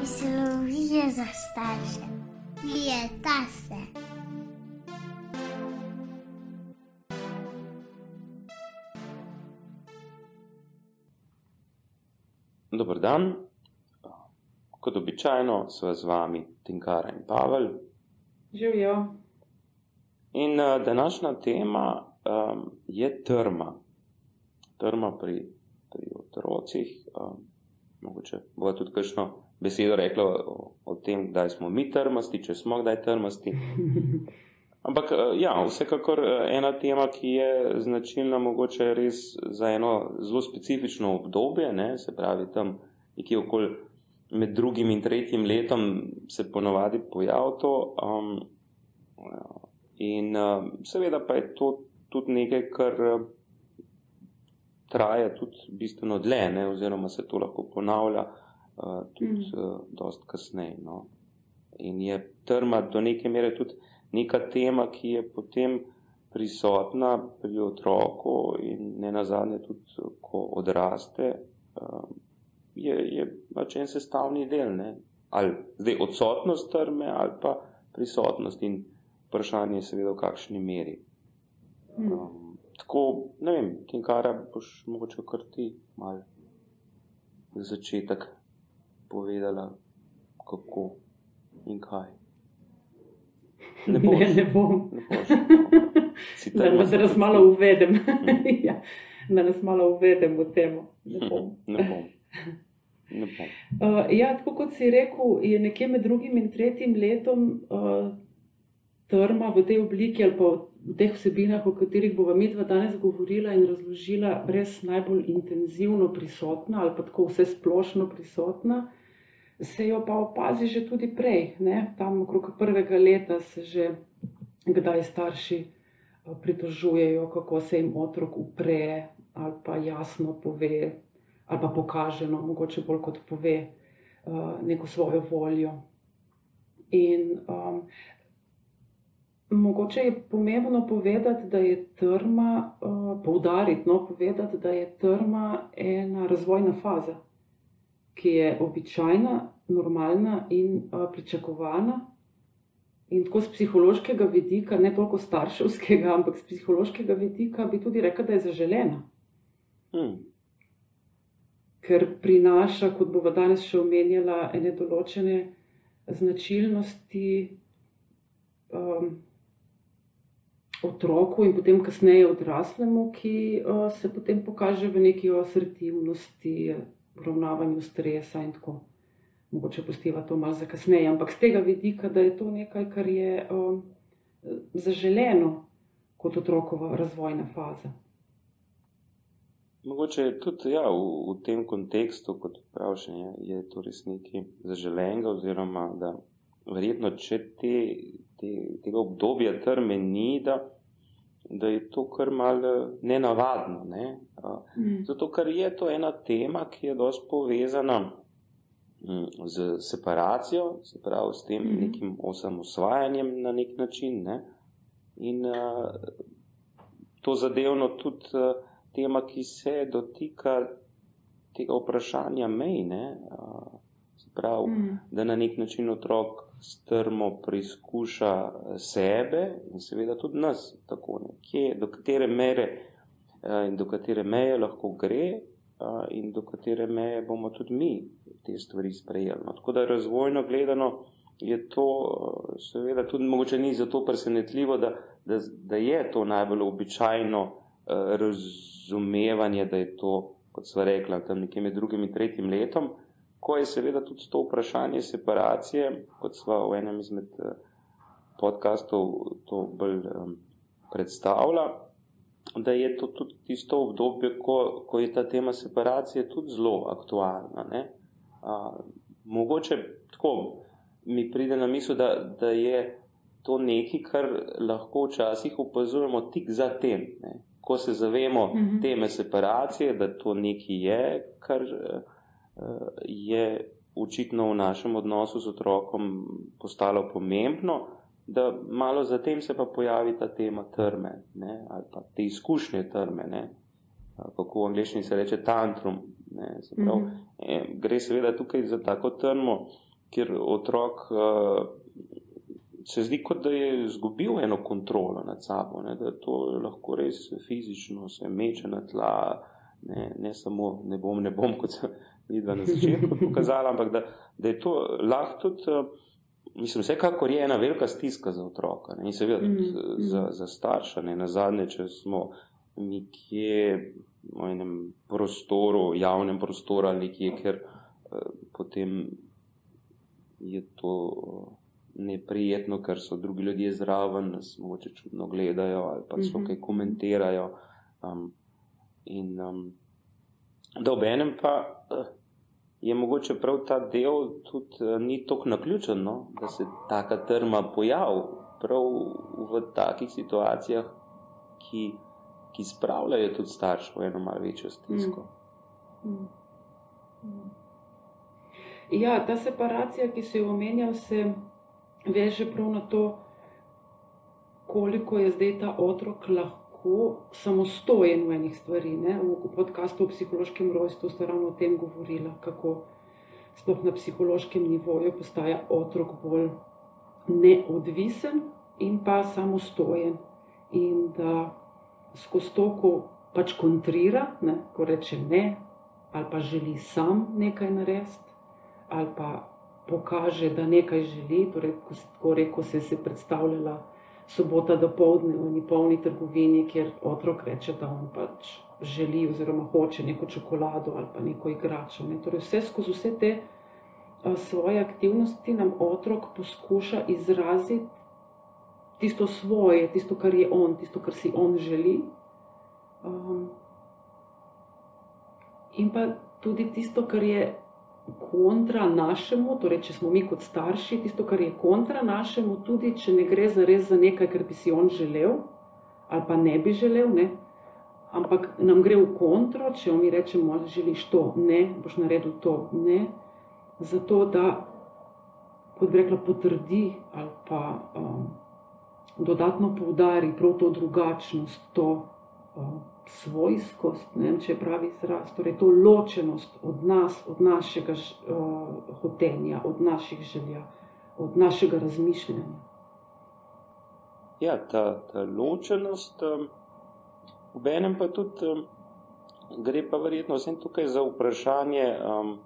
Mislijo za starše. Leta se. Dober dan. Kot običajno sva z vami Tinkara in Pavel. Živijo. In uh, današnja tema um, je trma. Trma pri, pri otrocih. Um, mogoče bo tudi kakšno besedo rekla o, o tem, kdaj smo mi trmasti, če smo kdaj trmasti. Ampak ja, vsekakor ena tema, ki je značilna mogoče res za eno zelo specifično obdobje, ne, se pravi tam nekje okoli med drugim in tretjim letom se ponovadi pojav to. Um, in um, seveda pa je to tudi nekaj, kar traja tudi bistveno dlje, ne, oziroma se to lahko ponavlja uh, tudi mm. uh, dost kasneje. No. In je trma do neke mere tudi neka tema, ki je potem prisotna pri otroku in ne nazadnje tudi, ko odraste, um, je, je pač en sestavni del. Ne? Ali zdaj odsotnost trme ali pa prisotnost in vprašanje je seveda v kakšni meri. Hmm. Um, tako, ne vem, Kinkara, boš mogoče kar ti mal začetek povedala, kako in kaj. Ne, ne, ne bom. Ne boš, no. da nas raz malo uvedem. ja, da nas malo uvedem v temo. Ne bom. ne bom. Ne bom. Uh, ja, tako kot si rekel, je nekje med drugim in tretjim letom uh, trma v tej obliki ali pa v teh vsebinah, o katerih bova mi dva danes govorila in razložila, res najbolj intenzivno prisotna ali pa tako vse splošno prisotna se jo pa opazi že tudi prej. Ne? Tam okrog prvega leta se že kdaj starši eh, pritožujejo, kako se jim otrok upre ali pa jasno pove, ali pa pokaže, no, mogoče bolj kot pove uh, neko svojo voljo. In um, mogoče je pomembno povedati, da je trma, uh, poudariti, no, povedati, da je trma ena razvojna faza ki je običajna, normalna in uh, pričakovana. In tako z psihološkega vidika, ne toliko starševskega, ampak z psihološkega vidika, bi tudi rekel, da je zaželena. Hmm. Ker prinaša, kot bomo danes še omenjala, ene določene značilnosti um, otroku in potem kasneje odraslemu, ki uh, se potem pokaže v neki asertivnosti, obravnavanju stresa in tako. Mogoče postiva to malo za kasneje, ampak z tega vidika, da je to nekaj, kar je um, zaželeno kot otrokova razvojna faza. Mogoče je tudi ja, v, v tem kontekstu, kot praviš, je, je to res nekaj zaželenega, oziroma da verjetno, če te, te, tega obdobja trme ni, da je to kar malo nenavadno. Ne? Mm. Zato, ker je to ena tema, ki je dosti povezana mm, z separacijo, se pravi s tem mm. nekim osamosvajanjem na nek način. Ne? In uh, to zadevno tudi uh, tema, ki se dotika tega vprašanja mej. Uh, se pravi, Mm. da na nek način otrok strmo preizkuša sebe in seveda tudi nas, tako nekje, do katere mere eh, in do katere meje lahko gre eh, in do katere meje bomo tudi mi te stvari sprejeli. No, tako da razvojno gledano je to eh, seveda tudi mogoče ni zato presenetljivo, da, da, da je to najbolj običajno razumevanje, da je to, kot sva rekla, tam nekje med drugim in tretjim letom, ko je seveda tudi to vprašanje separacije, kot smo v enem izmed eh, podkastov to bolj um, predstavlja, da je to tudi tisto obdobje, ko, ko je ta tema separacije tudi zelo aktualna. A, mogoče tako mi pride na misel, da, da je to nekaj, kar lahko včasih opazujemo tik za tem. Ne? Ko se zavemo Mhm. teme separacije, da to nekaj je, kar je očitno v našem odnosu z otrokom postalo pomembno, da malo zatem se pa pojavi ta tema trme ne, ali pa te izkušnje trme, ne, kako v angliščini se reče tantrum. Ne, prav, Mhm. eh, gre seveda tukaj za tako trmo, kjer otrok uh, se zdi, kot da je izgubil eno kontrolo nad sabo, ne, da to lahko res fizično se meče na tla, ne, ne samo ne bom, ne bom, kot sem videla na začetku pokazala, ampak da, da je to lahko tudi. Uh, Mislim, vsekakor je ena velika stiska za otroka ne, in seveda mm, mm. za, za starša. Ne, na zadnje, če smo nekje v enem prostoru, javnem prostoru ali nekje, ker eh, potem je to neprijetno, ker so drugi ljudje zraven, nas mogoče čudno gledajo ali pa so mhm. kaj komentirajo. Um, in um, da ob enem pa uh, je mogoče prav ta del tudi uh, ni tako naključen, no? da se taka trma pojavi prav v takih situacijah, ki, ki spravljajo tudi staršev v eno malo večjo stisko. Mm. Mm. Mm. Ja, ta separacija, ki se je omenjal, se veže prav na to, koliko je zdaj ta otrok lahko samostojen v enih stvari. Ne? V podkastu o psihološkem rojstvu ste ravno o tem govorili, kako sploh na psihološkem nivoju postaja otrok bolj neodvisen in pa samostojen. In da skozi to, ko pač kontrira, ne? ko reče ne, ali pa želi sam nekaj narediti, ali pa pokaže, da nekaj želi. Torej, ko, ko se je predstavljala sobota do povdne v eni polni trgovini, kjer otrok reče, da on pač želi oziroma hoče neko čokolado ali pa neko igračo. Ne. Torej, vse skozi vse te a, svoje aktivnosti nam otrok poskuša izraziti tisto svoje, tisto, kar je on, tisto, kar si on želi. Um, in pa tudi tisto, kar je kontra našemu, torej če smo mi kot starši, tisto, kar je kontra našemu, tudi če ne gre za res za nekaj, kar bi si on želel ali pa ne bi želel, ne? ampak nam gre v kontro, če mi rečemo, da želiš to, ne, boš naredil to, ne, zato da, kot bi rekla, potrdi ali pa um, dodatno poudari prav to drugačnost, to svojskost, ne vem, če je pravi izraz, torej to ločenost od nas, od našega uh, hotenja, od naših želja, od našega razmišljanja. Ja, ta, ta ločenost, um, v enem pa tudi um, gre pa verjetno vsem tukaj za vprašanje um,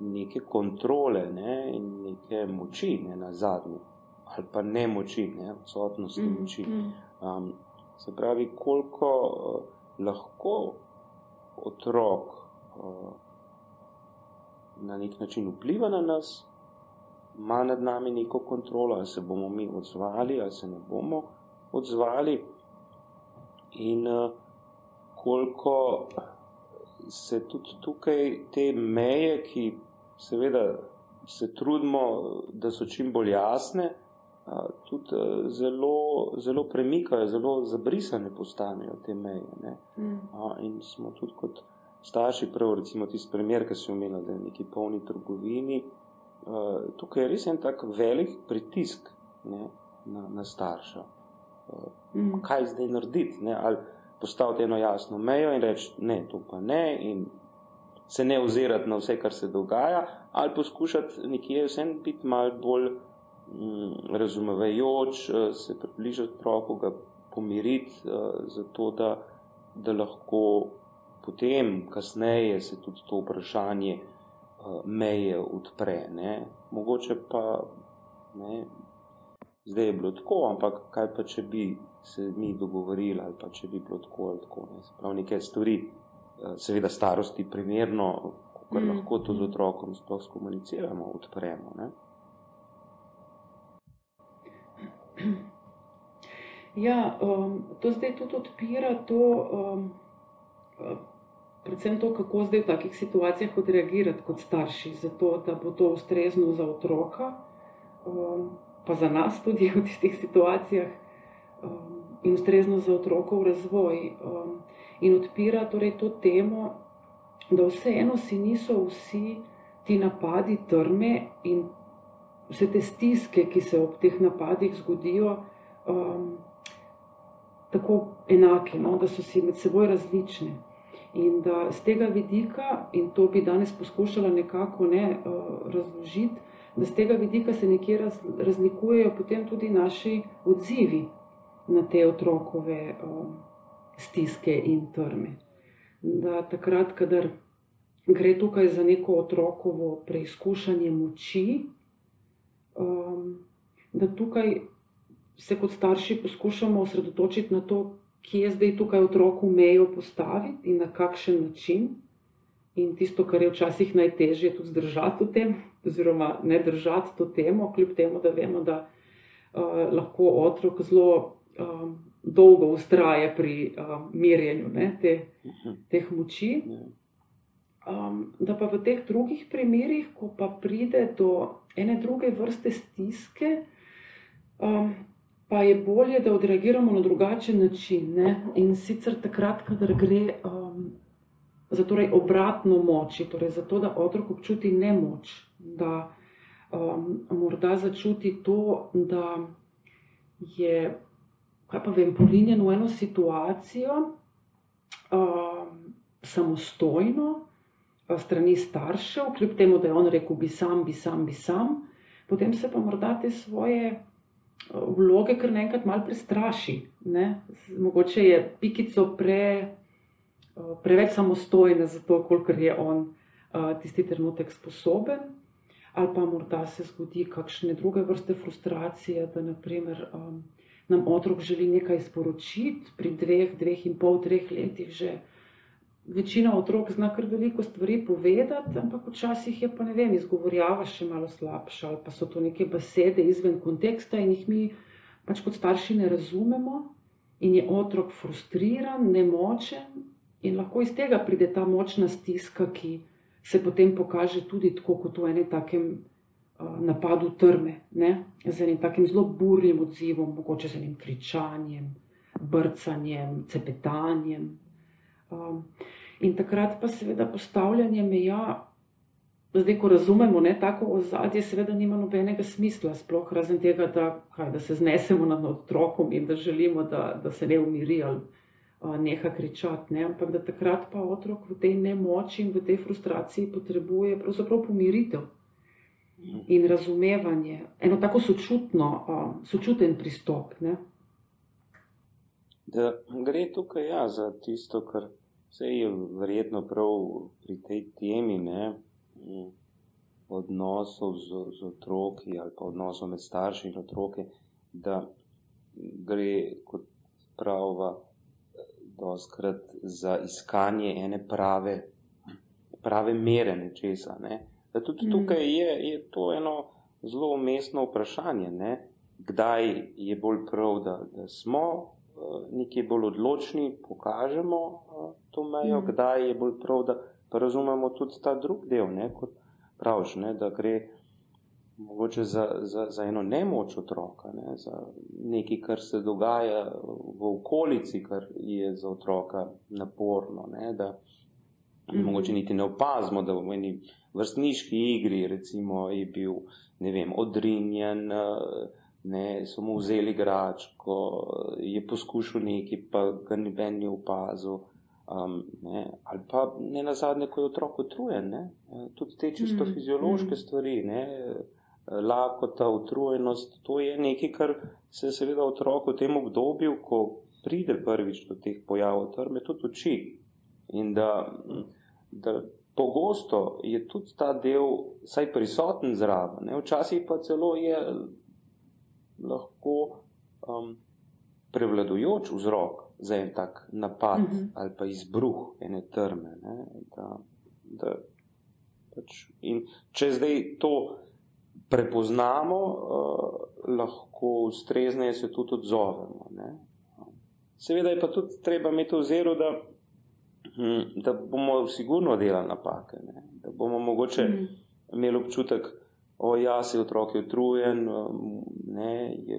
neke kontrole ne, in neke moči ne, na zadnji, ali pa ne moči, ne, odsotnosti mm, moči. Mm. Um, se pravi, koliko uh, lahko otrok uh, na nek način vpliva na nas, ima nad nami neko kontrolo, ali se bomo mi odzvali, ali se ne bomo odzvali, in uh, koliko se tudi tukaj te meje, ki seveda se trudimo, da so čim bolj jasne tudi zelo, zelo premikajo, zelo zabrisane postanejo te meje. Mm. In smo tudi kot starši, prav recimo tisti primer, ki si omenil, da je neki polni trgovini. Tukaj je res en tak velik pritisk ne, na, na starša. Mm. Kaj zdaj narediti? Ne? Ali postaviti eno jasno mejo in reči, ne, to pa ne, in se ne ozirati na vse, kar se dogaja, ali poskušati nekje vsem biti mal bolj razumevajoč, eh, se približati otroku, ga pomiriti, eh, zato da, da lahko potem, kasneje, se tudi to vprašanje eh, meje odpre. Ne. Mogoče pa, ne, zdaj je bilo tako, ampak kaj pa, če bi se mi dogovorili, ali pa če bi bilo tako ali tako. Ne. Prav nekaj stvari, seveda starosti primerno, kar mm. lahko to z otrokom sploh skomuniciramo, odpremo. Ne. Ja, um, to zdaj tudi odpira to, um, predvsem to, kako zdaj v takih situacijah odreagirati kot starši, zato da bo to ustrezno za otroka, um, pa za nas tudi v tistih situacijah, um, in ustrezno za otrokov razvoj. Um, in odpira torej to temo, da vseeno si niso vsi ti napadi trme in vse te stiske, ki se ob teh napadih zgodijo, um, tako enake, no? da so si med seboj različne. In da z tega vidika, in to bi danes poskušala nekako ne, uh, razložiti, da z tega vidika se nekje raz, razlikujejo potem tudi naši odzivi na te otrokove um, stiske in trme. Da takrat, kadar gre tukaj za neko otrokovo preizkušanje moči, um, da tukaj se kot starši poskušamo osredotočiti na to, kje je zdaj tukaj otroku mejo postaviti in na kakšen način. In tisto, kar je včasih najtežje, je tudi zdržati v tem, oziroma ne držati to temo, kljub temu, da vemo, da uh, lahko otrok zelo um, dolgo ustraja pri um, mirjenju ne, te, teh moči. Um, da pa v teh drugih primerih, ko pa pride do ene druge vrste stiske, um, pa je bolje, da odreagiramo na drugačen način. Ne? In sicer takrat, kadar gre um, za torej obratno moč, torej za to, da otrok občuti nemoč, da um, morda začuti to, da je, kaj pa vem, porinjen v eno situacijo, um, samostojno, strani staršev, kljub temu, da je on rekel, bi sam, bi sam, bi sam, potem se pa morda te svoje vloge kar naenkrat malo prestraši. Ne? Mogoče je pikico pre, eh, preveč samostojna za to, koliko je on eh, tisti trenutek sposoben. Ali pa morda se zgodi kakšne druge vrste frustracije, da naprimer, um, nam otrok želi nekaj sporočiti, pri dveh, dveh in pol, treh letih že večina otrok zna kar veliko stvari povedati, ampak včasih je pa ne vem, izgovorjava še malo slabša ali pa so to neke besede izven konteksta in jih mi pač kot starši ne razumemo in je otrok frustriran, nemočen in lahko iz tega pride ta močna stiska, ki se potem pokaže tudi tako kot v enem takem uh, napadu trme, ne? z enim takim zelo burnim odzivom, mogoče z enim kričanjem, brcanjem, cepetanjem. Um, in takrat pa seveda postavljanje meja, zdaj ko razumemo, ne, tako ozadje, seveda nima nobenega smisla, sploh razen tega, da, kaj, da se znesemo nad otrokom in da želimo, da, da se ne umiri ali uh, neha kričati. Ne, ampak da takrat pa otrok v tej nemoči in v tej frustraciji potrebuje pravzaprav pomiritev. In razumevanje, eno tako sočutno, sočuten pristop. Ne? Da gre tukaj ja, za tisto, kar se je verjetno prav pri tej temi ne, odnosov z, z otroki ali pa odnosov med starši in otroke, da gre kot prava doskrat za iskanje ene prave, prave mere nečesa. Ne. Da tudi tukaj je, je to eno zelo umestno vprašanje, ne. kdaj je bolj prav, da, da smo nekaj bolj odločni, pokažemo to mejo, mm. kdaj je bolj prav, da razumemo tudi ta drug del, ne, kot praviš, ne, da gre mogoče za, za, za eno nemoč otroka, ne, za nekaj, kar se dogaja v okolici, kar je za otroka naporno, ne, da mm. mogoče niti ne opazimo, da v eni vrstniški igri recimo je bil, ne vem, odrinjen, uh, ne, so mu vzeli igračko, je poskušal nekaj, pa ga noben ni opazil. Um, ne, ali pa ne na zadnje, ko je otrok utrujen, ne, tudi te čisto mm, fiziološke mm. stvari, ne, lakota, utrujenost, to je nekaj, kar se seveda otrok v tem obdobju, ko pride prvič do teh pojavov trme, tudi uči. In da, da pogosto je tudi ta del vsaj prisoten zraven, včasih pa celo je lahko um, prevladujoč vzrok za en tak napad uh mhm. -huh. ali pa izbruh ene trme. Ne, da, da, pač, in če zdaj to prepoznamo, uh, lahko ustrezneje se tudi odzovemo. Ne. Seveda je pa tudi treba imeti v zeru, da, hm, da bomo sigurno delali napake, ne. da bomo mogoče uh mhm. -huh. imeli občutek, o ja, se otrok je utrujen, um, ne, je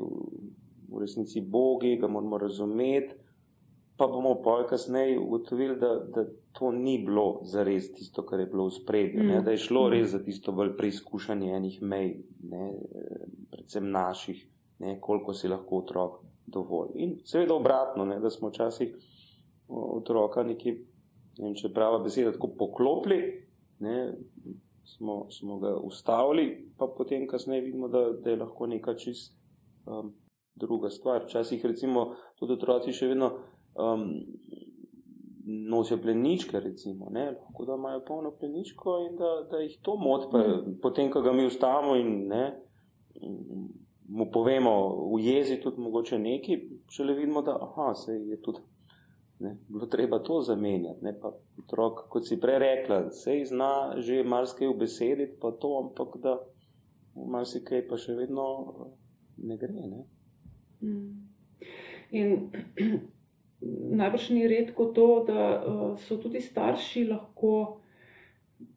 v resnici bogi, ga moramo razumeti, pa bomo pa kasneje ugotovili, da, da to ni bilo za res tisto, kar je bilo v spredju, mm. da je šlo mm. res za tisto bolj preizkušanje enih mej, ne, predvsem naših, ne, koliko si lahko otrok dovolj. In seveda obratno, ne, da smo včasih otroka nekje, ne vem, če prava beseda, tako poklopili, ne, smo, smo ga ustavili, pa potem kasneje vidimo, da, da je lahko neka čist um, druga stvar. Včasih recimo tudi otroci še vedno um, nosijo pleničke, recimo, ne, lahko da imajo polno pleničko in da, da jih to moti, pa mm. potem, ko ga mi ustavimo in ne, mu povemo v jezi tudi mogoče neki, šele vidimo, da aha, se je tudi Ne, bilo treba to zamenjati. Ne, pa otrok, kot si prej rekla, se zna že marsikaj v besedi, pa to, ampak da marsikaj pa še vedno eh, ne gre. Ne. Mm. In najbrž ni redko to, da uh, so tudi starši lahko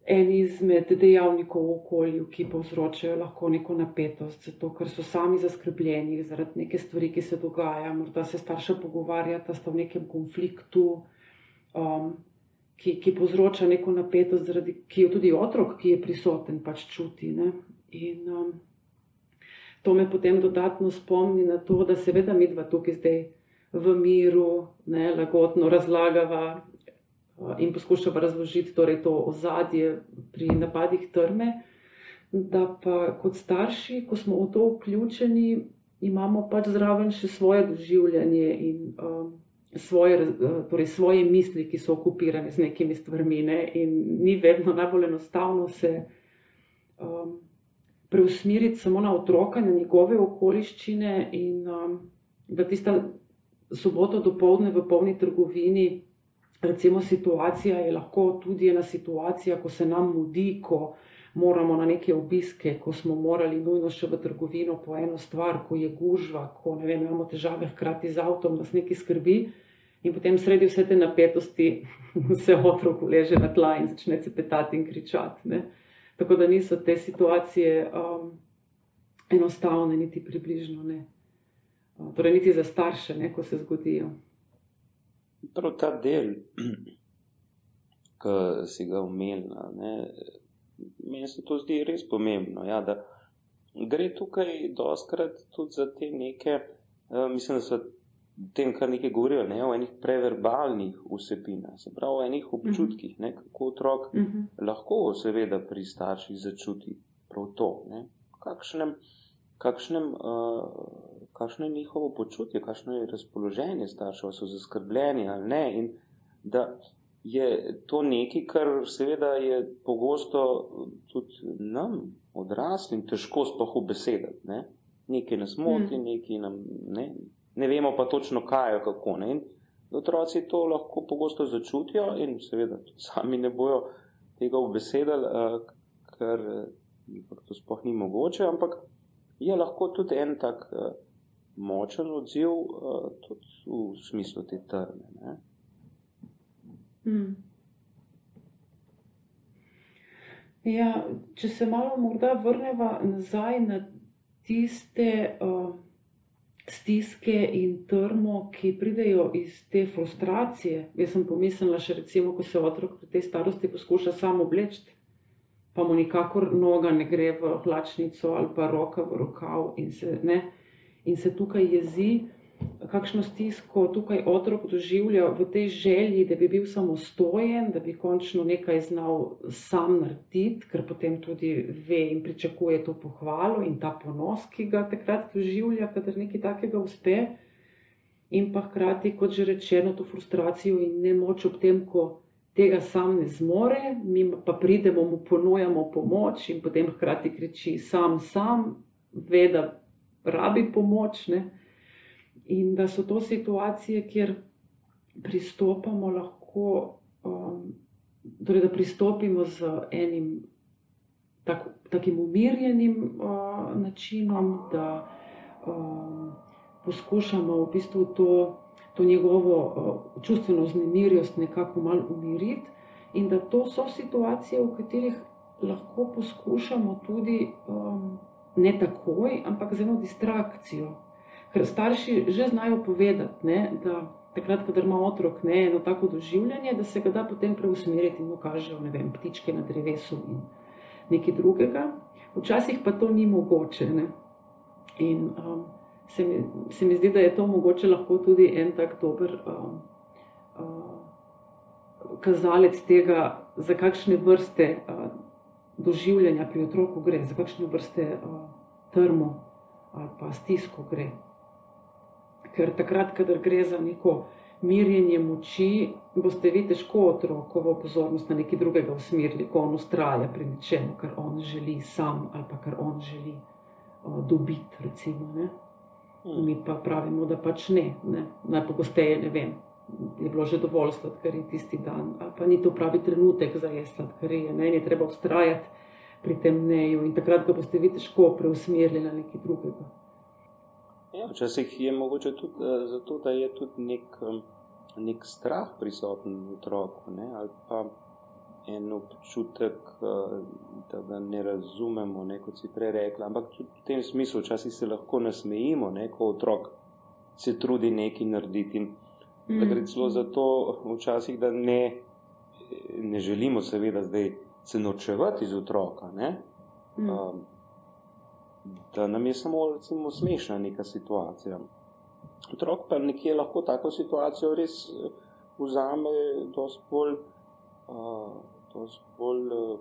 en izmed dejavnikov v okolju, ki povzročajo lahko neko napetost, zato ker so sami zaskrbljeni zaradi neke stvari, ki se dogajajo. Morda se starša pogovarjata, sta v nekem konfliktu, um, ki, ki povzroča neko napetost, zaradi, ki jo tudi otrok, ki je prisoten, pač čuti. Ne? In um, to me potem dodatno spomni na to, da seveda mi dva tukaj zdaj. V miru, ne, lagodno razlagava, in poskušava razložiti torej to ozadje pri napadih trme, da pa kot starši, ko smo v to vključeni, imamo pač zraven še svoje doživljanje in um, svoje, torej svoje misli, ki so okupirane z nekimi stvarmi. Ne? In ni vedno najbolj enostavno se um, preusmeriti samo na otroka, na njegove okoliščine in um, da tista soboto do povdne v polni trgovini recimo situacija je lahko tudi ena situacija, ko se nam mudi, ko moramo na neke obiske, ko smo morali nujno še v trgovino po eno stvar, ko je gužva, ko vem, imamo težave hkrati z avtom, nas neki skrbi. In potem sredi vse te napetosti se otrok uleže na tla in začne cepetati in kričati. Ne? Tako da niso te situacije um, enostavne, niti približno ne. Torej, niti za starše, ne, ko se zgodijo. Prav ta del, ki si ga omenila, meni se to zdi res pomembno. Ja, da gre tukaj doskrat tudi za te neke, uh, mislim, da so tem, kar nekaj govorijo, ne, o enih preverbalnih vsebinah, se pravi o enih občutkih, ne, kako otrok uh mhm. -huh. lahko seveda pri starših začuti prav to, ne, kakšnem, kakšnem uh, kakšno je njihovo počutje, kakšno je razpoloženje staršev, so zaskrbljeni ali ne. In da je to nekaj, kar seveda je pogosto tudi nam, odraslim, težko sploh v besedah. Ne? Nekaj nas moti, hmm. nekaj nam ne, ne vemo pa točno kaj, kako ne. In otroci to lahko pogosto začutijo in seveda sami ne bojo tega v besedah, ker to sploh ni mogoče, ampak je lahko tudi en tak močen odziv uh, tudi v smislu te trme. Hmm. Ja, če se malo morda vrnemo nazaj na tiste uh, stiske in trmo, ki pridejo iz te frustracije. Jaz sem pomislila, še recimo, ko se otrok pri tej starosti poskuša samo obleči, pa mu nikakor noga ne gre v hlačnico ali pa roka v rokav in se ne in se tukaj jezi, kakšno stisko tukaj otrok doživlja v tej želji, da bi bil samostojen, da bi končno nekaj znal sam narediti, ker potem tudi ve in pričakuje to pohvalo in ta ponos, ki ga takrat doživlja, kadar nekaj takega uspe. In pa hkrati, kot že rečeno, to frustracijo in nemoč ob tem, ko tega sam ne zmore, mi pa pridemo, mu ponujamo pomoč in potem hkrati kriči sam, sam, ve, da rabi pomoč. Ne? In da so to situacije, kjer pristopamo lahko, um, torej da pristopimo z enim tak, takim umirjenim uh, načinom, da um, poskušamo v bistvu to, to njegovo uh, čustveno znemirjost nekako malo umiriti, in da to so situacije, v katerih lahko poskušamo tudi. Um, ne takoj, ampak z eno distrakcijo. Ker starši že znajo povedati, ne, da takrat, ko ima otrok ne, eno tako doživljanje, da se ga da potem preusmeriti in mu kažejo vem, ptičke na drevesu in nekaj drugega. Včasih pa to ni mogoče. Ne. In um, se, mi, se mi zdi, da je to mogoče tudi en tak dober um, um, kazalec tega, za kakšne vrste. Um, doživljanja pri otroku gre, za kakšne vrste uh, trmo ali pa stisko gre. Ker takrat, kadar gre za neko mirjenje moči, boste vi težko otrokovo pozornost na nekaj drugega usmerili, ko on ustraja pri nečem, kar on želi sam ali pa kar on želi uh, dobiti. Recimo, hmm. Mi pa pravimo, da pač ne. ne. Najpogosteje ne vem. Je bilo že dovolj sladkarij tisti dan, ali pa ni to pravi trenutek za jesti sladkarije, ne je treba ustrajati pri tem neju in takrat ga boste vi težko preusmerili na nekaj drugega. Ja, včasih je mogoče tudi uh, zato, da je tudi nek, um, nek strah prisoten v otroku, ne? ali pa en občutek, uh, da ga ne razumemo, ne? kot si prej rekla. Ampak tudi v tem smislu, včasih se lahko nasmejimo, ne? ko otrok se trudi nekaj narediti. In da gre celo za to, včasih, da ne, ne želimo, seveda, zdaj se nočevati iz otroka. Um, da nam je samo recimo, smešna neka situacija. Otrok pa nekje lahko tako situacijo res eh, vzame, dosti bolj, uh, dosti bolj uh,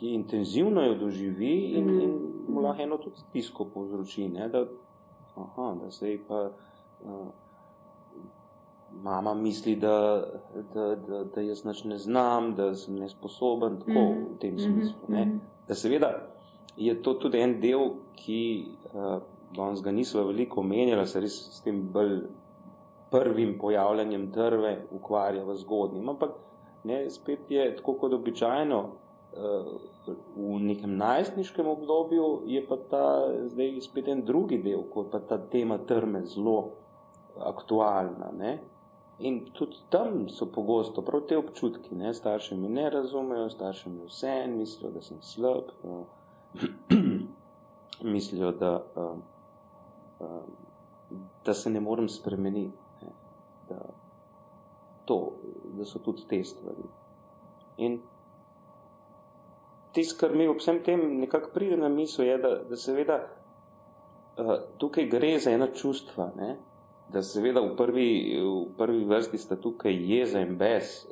intenzivno jo doživi in, mm in mu lahko eno tudi stisko povzroči. Ne, da, aha, da se ji pa uh, mama misli, da, da, da, da jaz nič ne znam, da sem nesposoben, tako mm -hmm. v tem mhm. smislu. Ne, da seveda je to tudi en del, ki uh, danes ga nismo veliko omenjali, se res s tem bolj prvim pojavljanjem drve ukvarja v zgodnjem. Ampak ne, spet je tako kot običajno. Uh, v nekem najstniškem obdobju je pa ta zdaj spet en drugi del, kot pa ta tema trme zelo aktualna. Ne? In tudi tam so pogosto prav te občutki, ne? starši mi ne razumejo, starši mi vse mislijo, da sem slab. Uh, mislijo, da, uh, uh, da se ne morem spremeniti, ne? Da, to, da so tudi te stvari. In tisto, kar mi ob vsem tem nekako pride na misel, je, da, da seveda uh, tukaj gre za ena čustva. Ne? Da seveda v prvi, v prvi vrsti sta tukaj jeza in bes,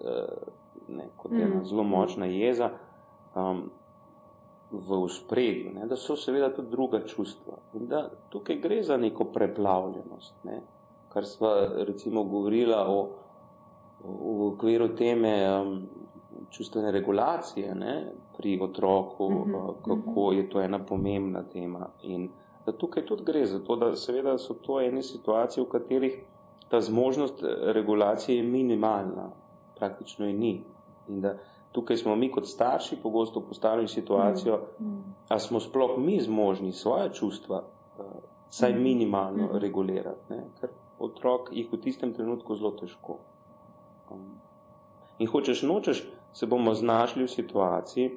ne, kot ena mm. zelo močna jeza, um, v spredju, da so seveda tudi druga čustva. In da tukaj gre za neko preplavljenost, ne? kar smo recimo govorili o, v okviru teme um, čustvene regulacije ne? pri otroku, uh -huh, uh, kako uh -huh. je to ena pomembna tema. In da tukaj tudi gre za to, da seveda so to ene situacije, v katerih ta zmožnost regulacije je minimalna, praktično je ni. In da tukaj smo mi kot starši pogosto postavljeni situacijo, mm. mm. ali smo sploh mi zmožni svoje čustva, uh, saj mm. minimalno mm. regulirati, ne? ker otrok jih v tistem trenutku zelo težko. Um, in hočeš nočeš, se bomo znašli v situaciji,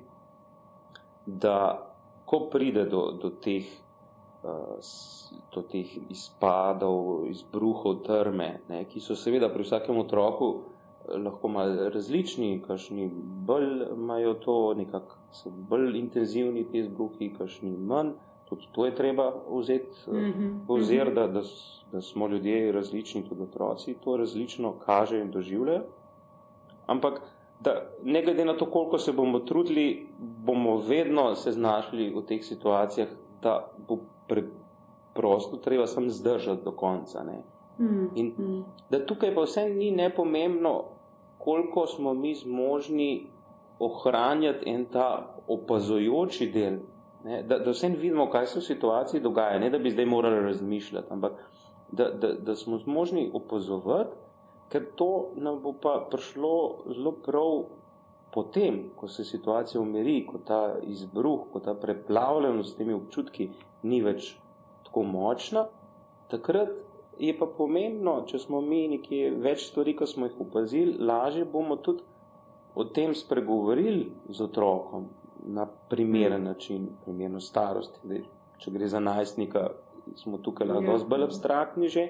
da ko pride do, do teh. Do teh izpadov, izbruhov trme, ne, ki so seveda pri vsakem otroku lahko malo različni, kakšni bolj imajo to, nekako so bolj intenzivni ti izbruhi, kakšni manj. Tudi to je treba vzeti mm -hmm. ozir, da, da, da smo ljudje različni, tudi otroci to različno kažejo in doživljajo. Ampak, da ne glede na to, koliko se bomo trudili, bomo vedno se znašli v teh situacijah, da bo preprosto treba samo zdržati do konca. Ne? Mm, In mm. da tukaj pa vse ni nepomembno, koliko smo mi zmožni ohranjati en ta opazujoči del, ne, da, da vsem vidimo, kaj se v situaciji dogaja, ne da bi zdaj morali razmišljati, ampak da, da, da smo zmožni opazovati, ker to nam bo pa prišlo zelo prav potem, ko se situacija umiri, ko ta izbruh, ko ta preplavljenost s temi občutki ni več tako močna, takrat je pa pomembno, če smo mi nekje več stvari, ko smo jih opazili, lažje bomo tudi o tem spregovorili z otrokom na primeren način, primerno starosti. Dej, če gre za najstnika, smo tukaj lahko ja. bolj abstraktni že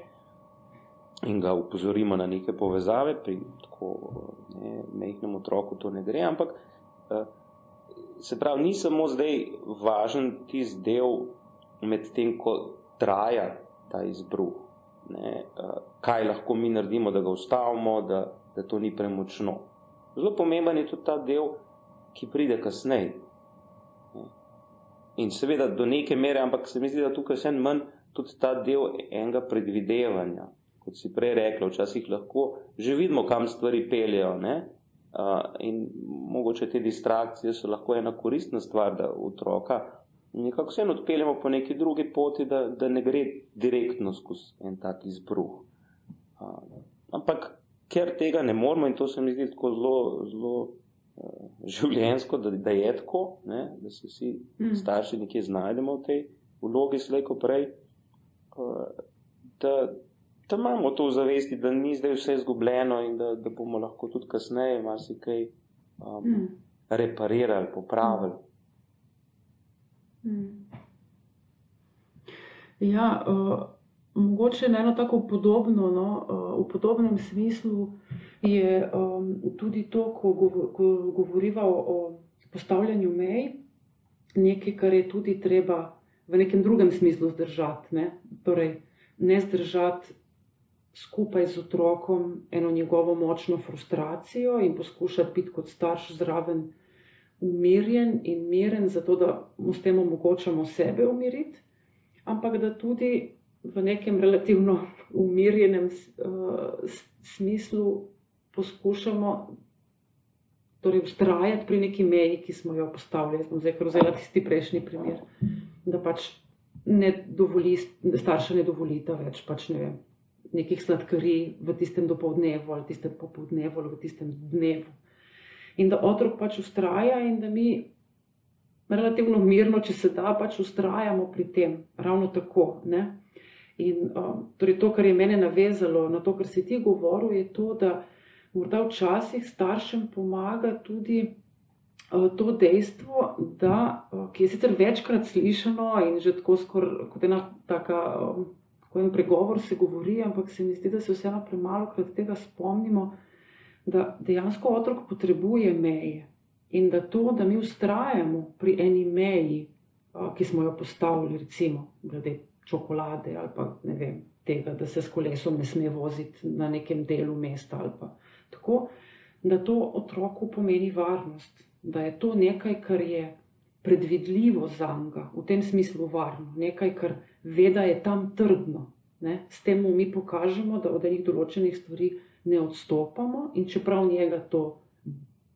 in ga upozorimo na neke povezave, pri tako ne, mehnem otroku to ne gre, ampak eh, se pravi, ni samo zdaj važen tisti del med tem, ko traja ta izbruh ne, kaj lahko mi naredimo, da ga ustavimo, da, da to ni premočno. Zelo pomemben je tudi ta del, ki pride kasneje. in seveda do neke mere, ampak se mi zdi, da tukaj vse manj tudi ta del enega predvidevanja. Kot si prej rekla, včasih lahko že vidimo, kam stvari peljejo. Uh, in mogoče te distrakcije so lahko ena koristna stvar, da otroka nekako vseeno odpeljemo po neki drugi poti, da, da ne gre direktno skozi en tak izbruh. Uh, ampak ker tega ne moramo in to se mi zdi tako zelo, zelo uh, življensko, da, da je tako, ne? da se vsi mm. starši nekje znajdemo v tej vlogi slejko prej, uh, da da imamo to v zavesti, da ni zdaj vse izgubljeno in da, da bomo lahko tudi kasneje marsikaj um, mm. reparirali, popravili. Mm. Ja, uh, mogoče na eno tako podobno, no, uh, v podobnem smislu je um, tudi to, ko, gov ko govoriva o, o postavljanju mej, nekaj, kar je tudi treba v nekem drugem smislu zdržati. Ne, torej, ne zdržati skupaj z otrokom eno njegovo močno frustracijo in poskušati biti kot starš zraven umirjen in miren, zato da mu s tem omogočamo sebe umiriti, ampak da tudi v nekem relativno umirjenem uh, smislu poskušamo torej, ustrajati pri neki meji, ki smo jo postavili. Jaz bom zdaj vzela tisti prejšnji primer, da pač ne dovoli, starša ne dovolita več, pač ne vem, nekih sladkarij v tistem dopolednevu ali tistem popoldnevu ali v tistem dnevu. In da otrok pač ustraja in da mi relativno mirno, če se da, pač ustrajamo pri tem, ravno tako. Ne? In um, torej to, kar je mene navezalo na to, kar si ti govoril, je to, da morda včasih staršem pomaga tudi uh, to dejstvo, da, uh, ki je sicer večkrat slišano in že tako skoraj kot ena taka. Um, ko en pregovor se govori, ampak se mi zdi, da se vseeno premalo krat tega spomnimo, da dejansko otrok potrebuje meje in da to, da mi ustrajamo pri eni meji, ki smo jo postavili, recimo glede čokolade ali pa ne vem, tega, da se s kolesom ne sme voziti na nekem delu mesta ali pa tako, da to otroku pomeni varnost, da je to nekaj, kar je predvidljivo za njega, v tem smislu varno, nekaj, kar ve, da je tam trdno. Ne? S tem mu mi pokažemo, da od enih določenih stvari ne odstopamo, in čeprav njega to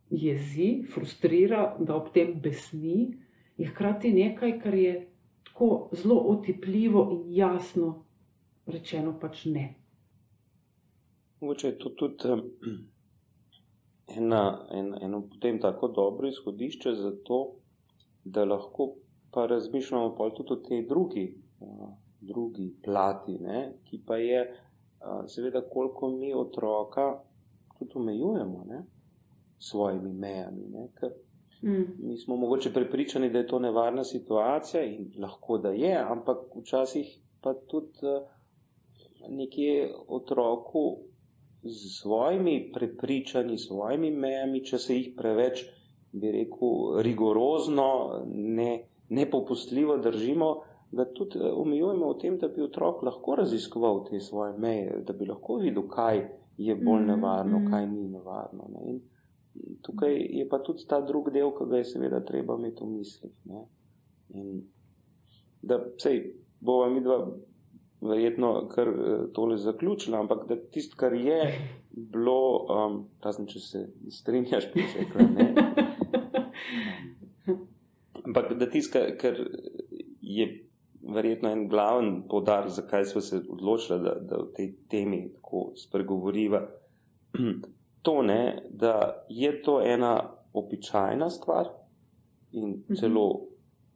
jezi, frustrira, da ob tem besni, je hkrati nekaj, kar je tako zelo otipljivo in jasno rečeno, pač ne. Mogoče je to tudi ena, ena, eno potem tako dobro izhodišče za to, da lahko pa razmišljamo pa tudi o tej drugi drugi plati, ne, ki pa je, seveda, koliko mi otroka tudi omejujemo ne, svojimi mejami. Ne, ker mm. mi smo mogoče prepričani, da je to nevarna situacija in lahko da je, ampak včasih pa tudi nekje otroku z svojimi prepričanji, svojimi mejami, če se jih preveč, bi rekel, rigorozno, ne, nepopustljivo držimo, da tudi eh, omejujemo v tem, da bi otrok lahko raziskoval te svoje meje, da bi lahko videl, kaj je bolj mhm, nevarno, -hmm. kaj ni nevarno. Ne? In tukaj je pa tudi ta drugi del, ki ga je seveda treba imeti v mislih. Ne? In da sej, bova mi dva verjetno kar eh, tole zaključila, ampak da tist, kar je bilo, um, razen če se strinjaš, piše, kaj ne. Ampak da tist, kar je verjetno en glaven podar, zakaj smo se odločili, da, da o tej temi tako spregovoriva. To ne, da je to ena običajna stvar in mhm. celo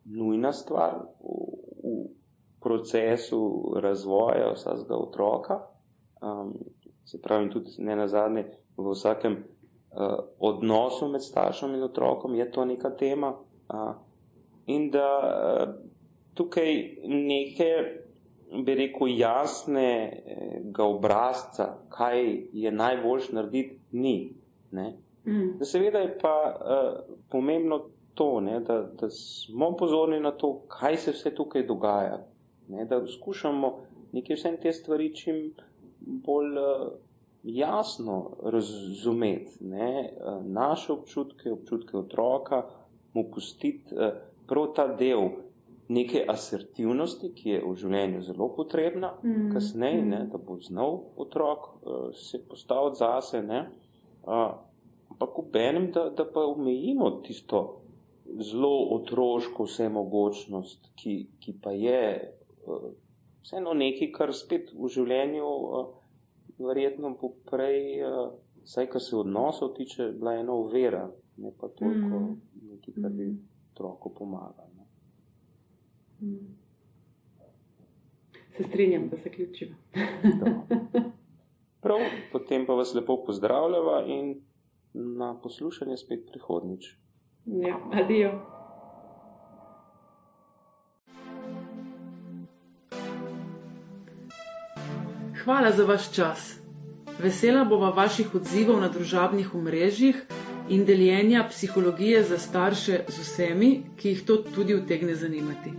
nujna stvar v, v procesu razvoja vsakega otroka. Um, se pravi, tudi ne na zadnje, v vsakem uh, odnosu med staršem in otrokom je to neka tema. Uh, in da uh, tukaj neke, bi rekel, jasnega obrazca, kaj je najboljš narediti, ni. Mm. Da seveda je pa uh, pomembno to, ne, da, da smo pozorni na to, kaj se vse tukaj dogaja. Ne, da skušamo nekaj vse te stvari čim bolj uh, jasno razumeti. Ne, uh, naše občutke, občutke otroka, mu pustiti uh, prav ta del neke asertivnosti, ki je v življenju zelo potrebna, mm. kasneje, ne, da bo znal otrok uh, se postaviti zase. Ne, uh, ampak v enem, da, da pa omejimo tisto zelo otroško vsemogočnost, ki, ki pa je uh, vseeno nekaj, kar spet v življenju uh, verjetno bo prej, uh, saj kar se odnosov tiče, bila ena uvera, ne pa toliko mm. nekaj, kar bi mm. otroku pomagalo. Se strinjam, da se ključiva. Prav, potem pa vas lepo pozdravljava in na poslušanje spet prihodnič. Ja, adijo. Hvala za vaš čas. Vesela bova vaših odzivov na družabnih omrežjih in deljenja psihologije za starše z vsemi, ki jih to tudi utegne zanimati.